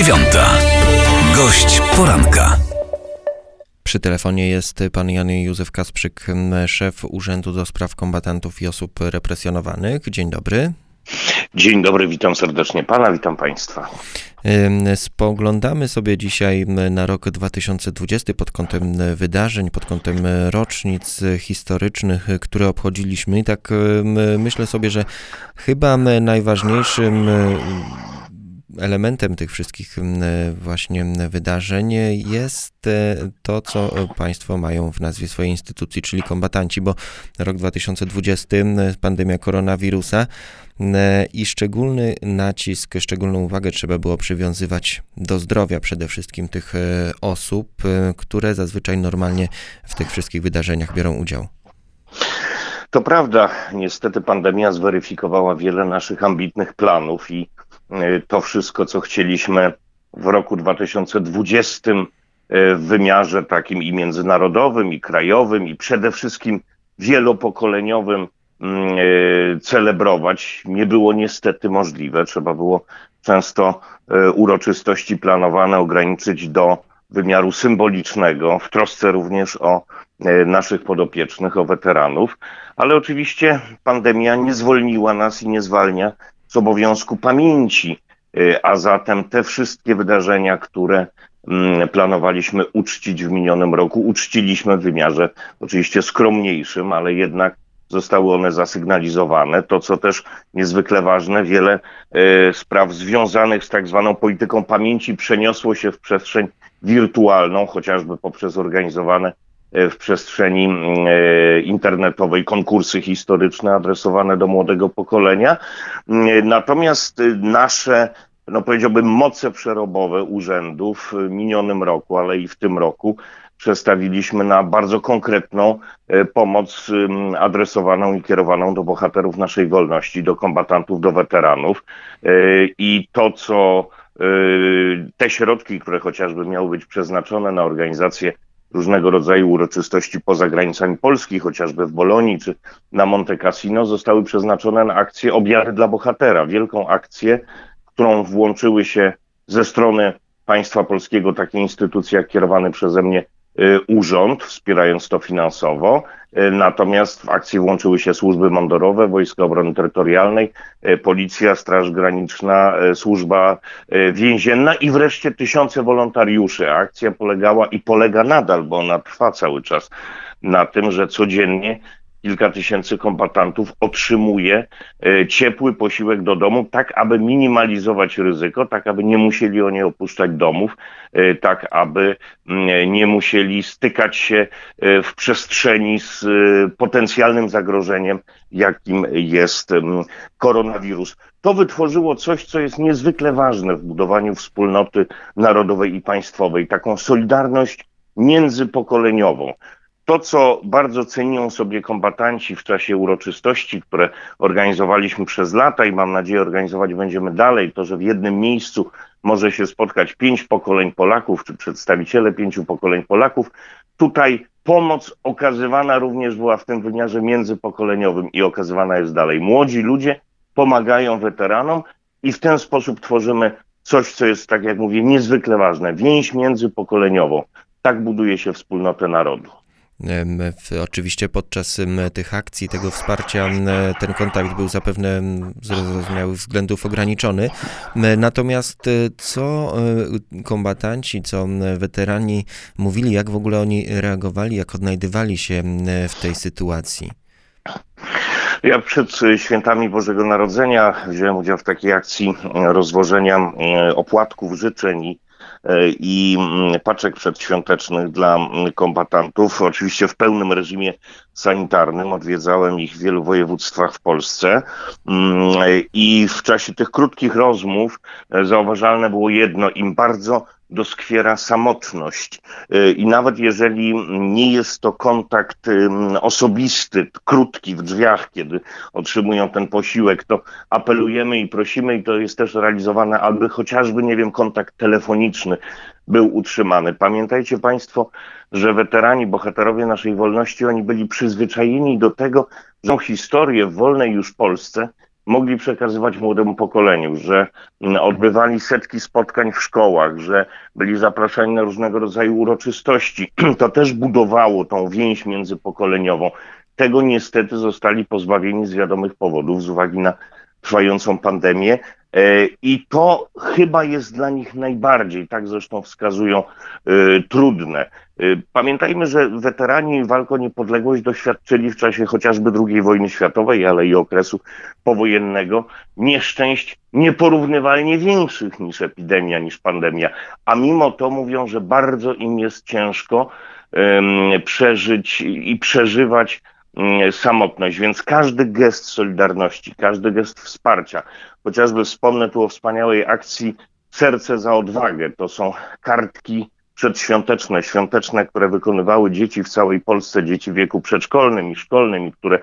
dziewiąta. Gość poranka. Przy telefonie jest pan Jan Józef Kasprzyk, szef Urzędu do Spraw Kombatantów i Osób Represjonowanych. Dzień dobry. Dzień dobry, witam serdecznie pana, witam państwa. Spoglądamy sobie dzisiaj na rok 2020 pod kątem wydarzeń, pod kątem rocznic historycznych, które obchodziliśmy. I tak myślę sobie, że chyba najważniejszym elementem tych wszystkich właśnie wydarzeń jest e, to, co Państwo mają w nazwie swojej instytucji, czyli kombatanci, bo rok 2020, pandemia koronawirusa i szczególny nacisk, szczególną uwagę trzeba było przywiązywać do zdrowia przede wszystkim tych e, osób, e, które zazwyczaj normalnie w tych wszystkich wydarzeniach biorą udział. To prawda, niestety pandemia zweryfikowała wiele naszych ambitnych planów i E, to wszystko, co chcieliśmy w roku 2020 e, w wymiarze takim i międzynarodowym, i krajowym, i przede wszystkim wielopokoleniowym mm, e, celebrować, nie było niestety możliwe. Trzeba było często uroczystości planowane ograniczyć do wymiaru symbolicznego, w trosce również o naszych podopiecznych, o weteranów, ale oczywiście pandemia nie zwolniła nas i nie zwalnia z obowiązku pamięci, y, a zatem te wszystkie wydarzenia, które mm, planowaliśmy uczcić w minionym roku, uczciliśmy w wymiarze oczywiście skromniejszym, ale jednak zostały one zasygnalizowane. To, co też niezwykle ważne, wiele y, spraw związanych z tak zwaną polityką pamięci przeniosło się w przestrzeń wirtualną, chociażby poprzez organizowane w przestrzeni e, internetowej konkursy historyczne adresowane do młodego pokolenia. E, natomiast nasze, no powiedziałbym, moce przerobowe urzędów w minionym roku, ale i w tym roku przestawiliśmy na bardzo konkretną pomoc adresowaną i kierowaną do bohaterów naszej wolności, do kombatantów, do weteranów. I to, co te środki, które chociażby miały być przeznaczone na organizację różnego rodzaju uroczystości poza granicami Polski, chociażby w Bolonii czy na Monte Cassino, zostały przeznaczone na akcję Obiady dla Bohatera, wielką akcję, którą włączyły się ze strony państwa polskiego takie instytucje jak kierowany przeze mnie urząd, wspierając to finansowo. Y, natomiast w akcji włączyły się służby mundurowe, Wojska Obrony Terytorialnej, y, Policja, Straż Graniczna, Służba Więzienna i wreszcie tysiące wolontariuszy. Akcja polegała i polega nadal, bo ona trwa cały czas na tym, że codziennie kilka tysięcy kombatantów otrzymuje e, ciepły posiłek do domu, tak aby minimalizować ryzyko, tak aby nie musieli oni opuszczać domów, e, tak aby mm, nie musieli stykać się e, w przestrzeni z potencjalnym zagrożeniem, jakim jest mm, koronawirus. To wytworzyło coś, co jest niezwykle ważne w budowaniu wspólnoty narodowej i państwowej, taką solidarność międzypokoleniową. To, co bardzo cenią sobie kombatanci w czasie uroczystości, które organizowaliśmy przez lata i mam nadzieję organizować będziemy dalej, to, że w jednym miejscu może się spotkać pięć pokoleń Polaków, czy przedstawiciele pięciu pokoleń Polaków, tutaj pomoc okazywana również była w tym wymiarze międzypokoleniowym i okazywana jest dalej. Młodzi ludzie pomagają weteranom i w ten sposób tworzymy coś, co jest, tak jak mówię, niezwykle ważne, więź międzypokoleniową. Tak buduje się wspólnotę narodu. Oczywiście podczas tych akcji, tego wsparcia, ten kontakt był zapewne z zrozumiałych względów ograniczony. Natomiast e, co e, kombatanci, co weterani mówili, jak w ogóle oni reagowali, jak odnajdywali się w tej sytuacji? Ja przed świętami Bożego Narodzenia wziąłem udział w takiej akcji rozwożenia opłatków, życzeń i E, i mm, paczek przedświątecznych dla mm, kombatantów, oczywiście w pełnym reżimie sanitarnym. Odwiedzałem ich w wielu województwach w Polsce mm, i w czasie tych krótkich rozmów e, zauważalne było jedno, im bardzo doskwiera samotność. Y, I nawet jeżeli nie jest to kontakt osobisty, krótki w drzwiach, kiedy otrzymują ten posiłek, to apelujemy i prosimy, i to jest też realizowane, aby chociażby, nie wiem, kontakt telefoniczny był utrzymany. Pamiętajcie Państwo, że weterani, bohaterowie naszej wolności, oni byli przyzwyczajeni do tego, że historię w wolnej już Polsce mogli przekazywać młodemu pokoleniu, że mm, odbywali setki spotkań w szkołach, że byli zapraszani na różnego rodzaju uroczystości. To też budowało tą więź międzypokoleniową. Tego niestety zostali pozbawieni z wiadomych powodów, z uwagi na trwającą pandemię. E, I to chyba jest dla nich najbardziej, tak zresztą wskazują, e, trudne. E, pamiętajmy, że weterani walk o niepodległość doświadczyli w czasie chociażby II wojny światowej, ale i okresu powojennego nieszczęść nieporównywalnie większych niż epidemia, niż pandemia. A mimo to mówią, że bardzo im jest ciężko przeżyć i przeżywać samotność, więc każdy gest solidarności, każdy gest wsparcia, Chociażby wspomnę tu o wspaniałej akcji Serce za odwagę. To są kartki przedświąteczne, świąteczne, które wykonywały dzieci w całej Polsce, dzieci w wieku przedszkolnym i szkolnym, i które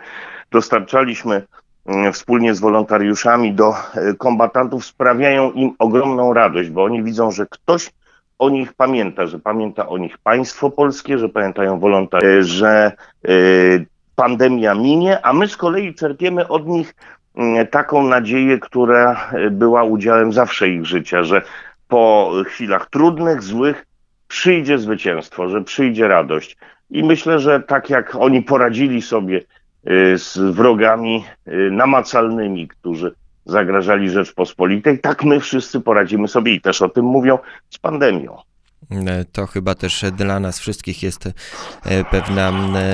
dostarczaliśmy mm, wspólnie z wolontariuszami do e, kombatantów, sprawiają im ogromną radość, bo oni widzą, że ktoś o nich pamięta, że pamięta o nich państwo polskie, że pamiętają wolontariusze, że e, pandemia minie, a my z kolei czerpiemy od nich Mm, taką nadzieję, która e, była udziałem zawsze ich życia, że po chwilach trudnych, złych przyjdzie zwycięstwo, że przyjdzie radość. I myślę, że tak jak oni poradzili sobie e, z wrogami e, namacalnymi, którzy zagrażali Rzeczpospolitej, tak my wszyscy poradzimy sobie i też o tym mówią z pandemią. E, to chyba też dla nas wszystkich jest e, pewna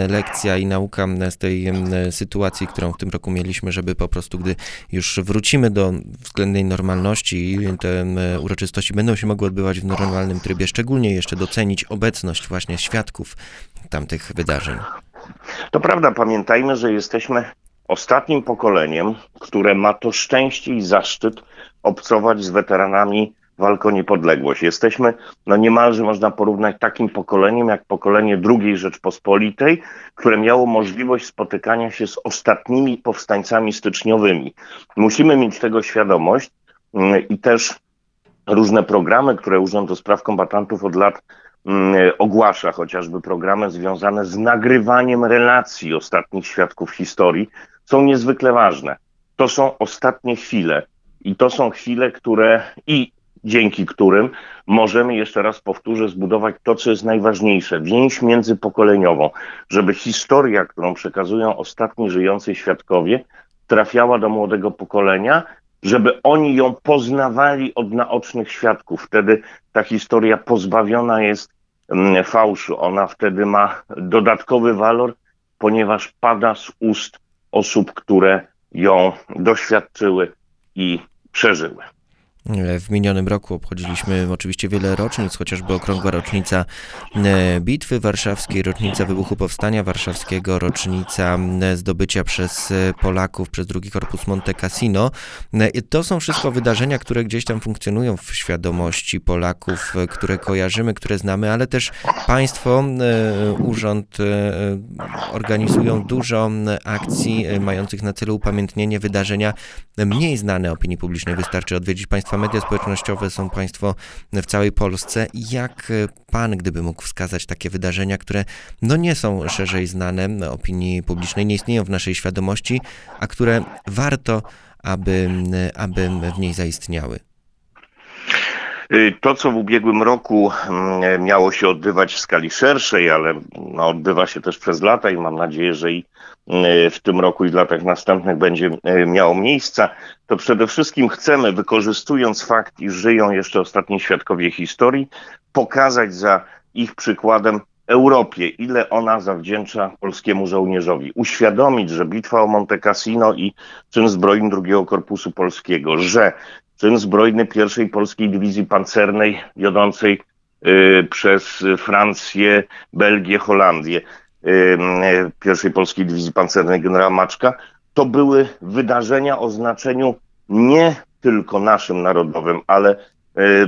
lekcja i nauka z tej sytuacji, którą w tym roku mieliśmy, żeby po prostu, gdy już wrócimy do względnej normalności i te uroczystości będą się mogły odbywać w normalnym trybie, szczególnie jeszcze docenić obecność właśnie świadków tamtych wydarzeń. To prawda, pamiętajmy, że jesteśmy ostatnim pokoleniem, które ma to szczęście i zaszczyt obcować z weteranami walk o niepodległość. Jesteśmy no niemalże można porównać takim pokoleniem jak pokolenie II Rzeczpospolitej, które miało możliwość spotykania się z ostatnimi powstańcami styczniowymi. Musimy mieć tego świadomość mm, i też różne programy, które Urząd do Spraw Kombatantów od lat mm, ogłasza, chociażby programy związane z nagrywaniem relacji ostatnich świadków historii, są niezwykle ważne. To są ostatnie chwile. I to są chwile, które i dzięki którym możemy, jeszcze raz powtórzę, zbudować to, co jest najważniejsze, więź międzypokoleniową, żeby historia, którą przekazują ostatni żyjący świadkowie, trafiała do młodego pokolenia, żeby oni ją poznawali od naocznych świadków. Wtedy ta historia pozbawiona jest mm, fałszu. Ona wtedy ma dodatkowy walor, ponieważ pada z ust osób, które ją doświadczyły i przeżyły. W minionym roku obchodziliśmy oczywiście wiele rocznic, chociażby okrągła rocznica e, Bitwy Warszawskiej, rocznica wybuchu Powstania Warszawskiego, rocznica e, zdobycia przez e, Polaków przez drugi korpus Monte Cassino. To są wszystko wydarzenia, które gdzieś tam funkcjonują w świadomości Polaków, które kojarzymy, które znamy, ale też państwo, urząd organizują dużo akcji mających na celu upamiętnienie wydarzenia mniej znane opinii publicznej. Wystarczy odwiedzić państwa Państwa media społecznościowe są Państwo w całej Polsce. Jak Pan, gdyby mógł wskazać takie wydarzenia, które no nie są szerzej znane opinii publicznej, nie istnieją w naszej świadomości, a które warto, aby, aby w niej zaistniały? Y, to, co w ubiegłym roku mm, miało się odbywać w skali szerszej, ale no, odbywa się też przez lata i mam nadzieję, że i y, w tym roku i w latach następnych będzie y, miało miejsca, to przede wszystkim chcemy, wykorzystując fakt, iż żyją jeszcze ostatni świadkowie historii, pokazać za ich przykładem Europie, ile ona zawdzięcza polskiemu żołnierzowi. Uświadomić, że bitwa o Monte Cassino i czyn zbrojny drugiego Korpusu Polskiego, że czyn zbrojny pierwszej polskiej dywizji pancernej wiodącej y, przez Francję, Belgię, Holandię, y, y, pierwszej polskiej dywizji pancernej generała Maczka, to były wydarzenia o znaczeniu nie tylko naszym narodowym, ale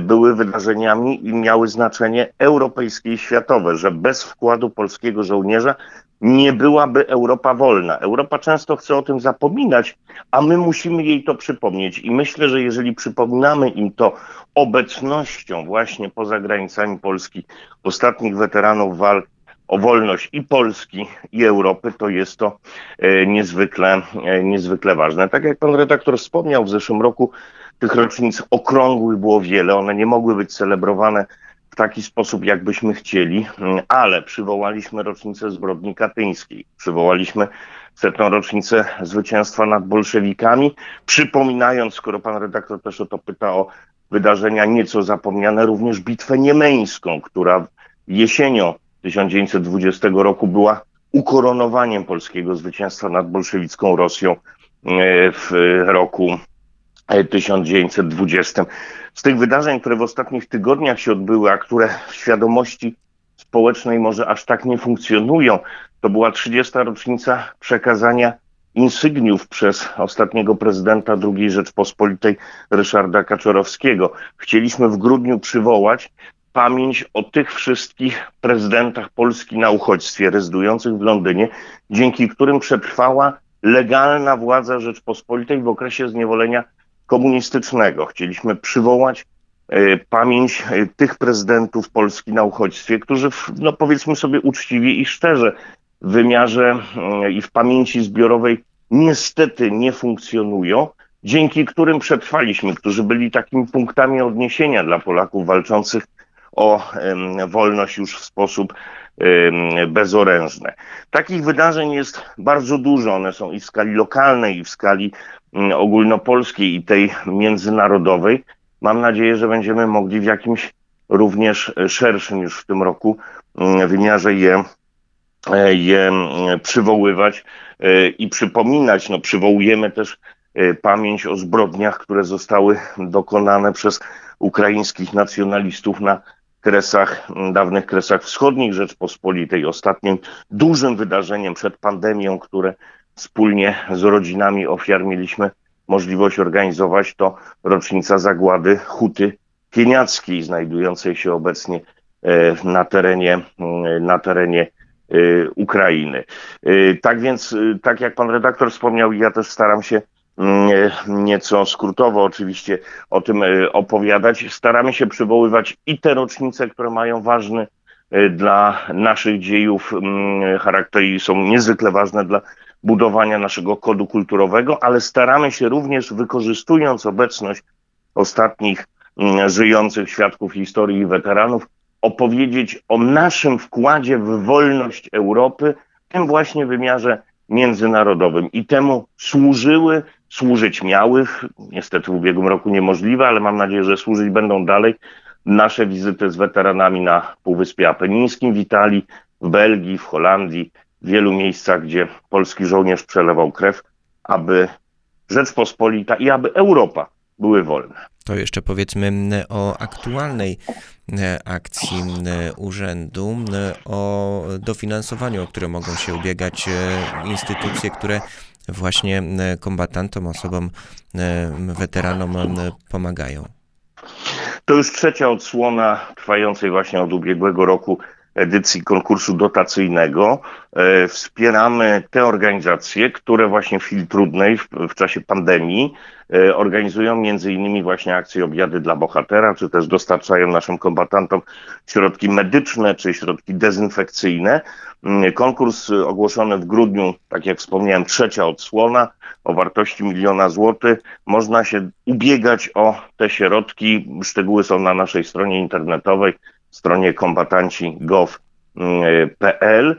były wydarzeniami i miały znaczenie europejskie i światowe, że bez wkładu polskiego żołnierza nie byłaby Europa wolna. Europa często chce o tym zapominać, a my musimy jej to przypomnieć. I myślę, że jeżeli przypominamy im to obecnością właśnie poza granicami Polski ostatnich weteranów walk o wolność i Polski, i Europy, to jest to niezwykle, niezwykle ważne. Tak jak pan redaktor wspomniał, w zeszłym roku tych rocznic okrągłych było wiele, one nie mogły być celebrowane w taki sposób, jakbyśmy chcieli, ale przywołaliśmy rocznicę zbrodni katyńskiej, przywołaliśmy setną rocznicę zwycięstwa nad bolszewikami, przypominając, skoro pan redaktor też o to pyta, o wydarzenia nieco zapomniane, również bitwę niemeńską, która jesienią 1920 roku była ukoronowaniem polskiego zwycięstwa nad bolszewicką Rosją e, w roku 1920. Z tych wydarzeń, które w ostatnich tygodniach się odbyły, a które w świadomości społecznej może aż tak nie funkcjonują, to była 30. rocznica przekazania insygniów przez ostatniego prezydenta II Rzeczpospolitej Ryszarda Kaczorowskiego. Chcieliśmy w grudniu przywołać pamięć o tych wszystkich prezydentach Polski na uchodźstwie rezydujących w Londynie, dzięki którym przetrwała legalna władza Rzeczpospolitej w okresie zniewolenia komunistycznego. Chcieliśmy przywołać e, pamięć e, tych prezydentów Polski na uchodźstwie, którzy, no powiedzmy sobie uczciwie i szczerze, w wymiarze mm, i w pamięci zbiorowej niestety nie funkcjonują, dzięki którym przetrwaliśmy, którzy byli takimi punktami odniesienia dla Polaków walczących o wolność już w sposób bezorężny. Takich wydarzeń jest bardzo dużo. One są i w skali lokalnej, i w skali ogólnopolskiej, i tej międzynarodowej. Mam nadzieję, że będziemy mogli w jakimś również szerszym już w tym roku mm, wymiarze je E, je mm, przywoływać e, i przypominać. No, przywołujemy też e, pamięć o zbrodniach, które zostały dokonane przez ukraińskich nacjonalistów na kresach, dawnych kresach wschodnich Rzeczpospolitej. Ostatnim dużym wydarzeniem przed pandemią, które wspólnie z rodzinami ofiar mieliśmy możliwość organizować, to rocznica zagłady Huty Pieniackiej, znajdującej się obecnie na terenie, na terenie Y, Ukrainy. Tak więc, tak jak pan redaktor wspomniał, ja też staram się mm, nieco skrótowo oczywiście o tym opowiadać. Staramy się przywoływać i te rocznice, które mają ważny dla naszych dziejów mm, charakter i są niezwykle ważne dla budowania naszego kodu kulturowego, ale staramy się również, wykorzystując obecność ostatnich mm, żyjących świadków historii i weteranów, opowiedzieć o naszym wkładzie w wolność Europy, w tym właśnie wymiarze międzynarodowym. I temu służyły, służyć miały, niestety w ubiegłym roku niemożliwe, ale mam nadzieję, że służyć będą dalej nasze wizyty z weteranami na Półwyspie Apenińskim w Italii, w Belgii, w Holandii, wielu miejscach, gdzie polski żołnierz przelewał krew, aby Rzeczpospolita i aby Europa były wolne. To jeszcze powiedzmy o aktualnej e, akcji urzędu, o dofinansowaniu, o które mogą się ubiegać e, instytucje, które właśnie kombatantom, osobom, weteranom pomagają. To już trzecia odsłona trwającej właśnie od ubiegłego roku edycji konkursu dotacyjnego. E, wspieramy te organizacje, które właśnie w chwili trudnej, w, w czasie pandemii, e, organizują między innymi właśnie akcje obiady dla bohatera, czy też dostarczają naszym kombatantom środki medyczne, czy środki dezynfekcyjne. Mm, konkurs ogłoszony w grudniu, tak jak wspomniałem, trzecia odsłona o wartości miliona złotych. Można się ubiegać o te środki. Szczegóły są na naszej stronie internetowej stronie kombatanci.gov.pl.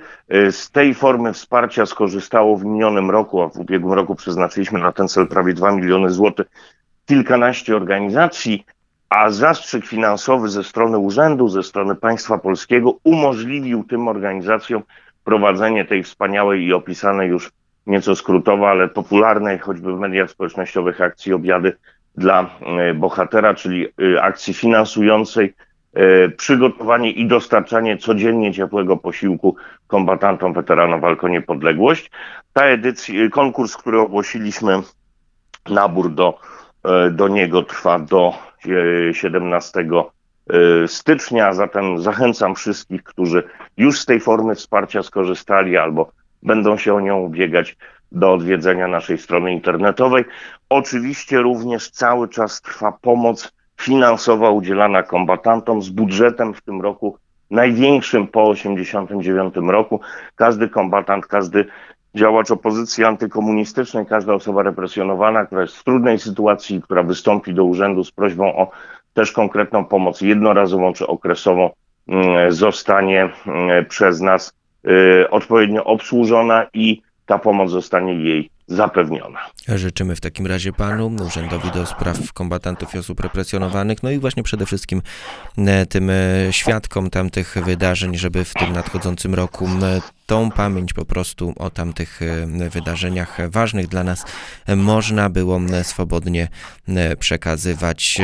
Z tej formy wsparcia skorzystało w minionym roku, a w ubiegłym roku przeznaczyliśmy na ten cel prawie 2 miliony złotych, kilkanaście organizacji, a zastrzyk finansowy ze strony urzędu, ze strony państwa polskiego umożliwił tym organizacjom prowadzenie tej wspaniałej i opisanej już nieco skrótowo, ale popularnej choćby w mediach społecznościowych akcji obiady dla e, bohatera, czyli e, akcji finansującej przygotowanie i dostarczanie codziennie ciepłego posiłku kombatantom, weteranom walk o niepodległość. Ta edycja, konkurs, który ogłosiliśmy, nabór do, e, do niego trwa do 17 e, stycznia, zatem zachęcam wszystkich, którzy już z tej formy wsparcia skorzystali albo będą się o nią ubiegać do odwiedzenia naszej strony internetowej. Oczywiście również cały czas trwa pomoc finansowa udzielana kombatantom z budżetem w tym roku największym po 1989 roku. Każdy kombatant, każdy działacz opozycji antykomunistycznej, każda osoba represjonowana, która jest w trudnej sytuacji, która wystąpi do urzędu z prośbą o też konkretną pomoc jednorazową czy okresową, mm, zostanie mm, przez nas y, odpowiednio obsłużona i ta pomoc zostanie jej zapewniona. Życzymy w takim razie panu, Urzędowi do Spraw Kombatantów i Osób Represjonowanych, no i właśnie przede wszystkim e, tym e, świadkom tamtych wydarzeń, żeby w tym nadchodzącym roku tą pamięć po prostu o tamtych e, wydarzeniach ważnych dla nas można było swobodnie przekazywać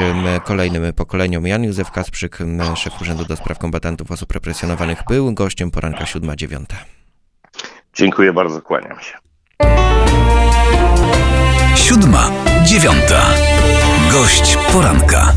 kolejnym pokoleniom. Jan Józef Kasprzyk, szef Urzędu do Spraw Kombatantów Osób Represjonowanych, był gościem poranka 7-9. Dziękuję bardzo, kłaniam się. Siódma, dziewiąta. Gość poranka.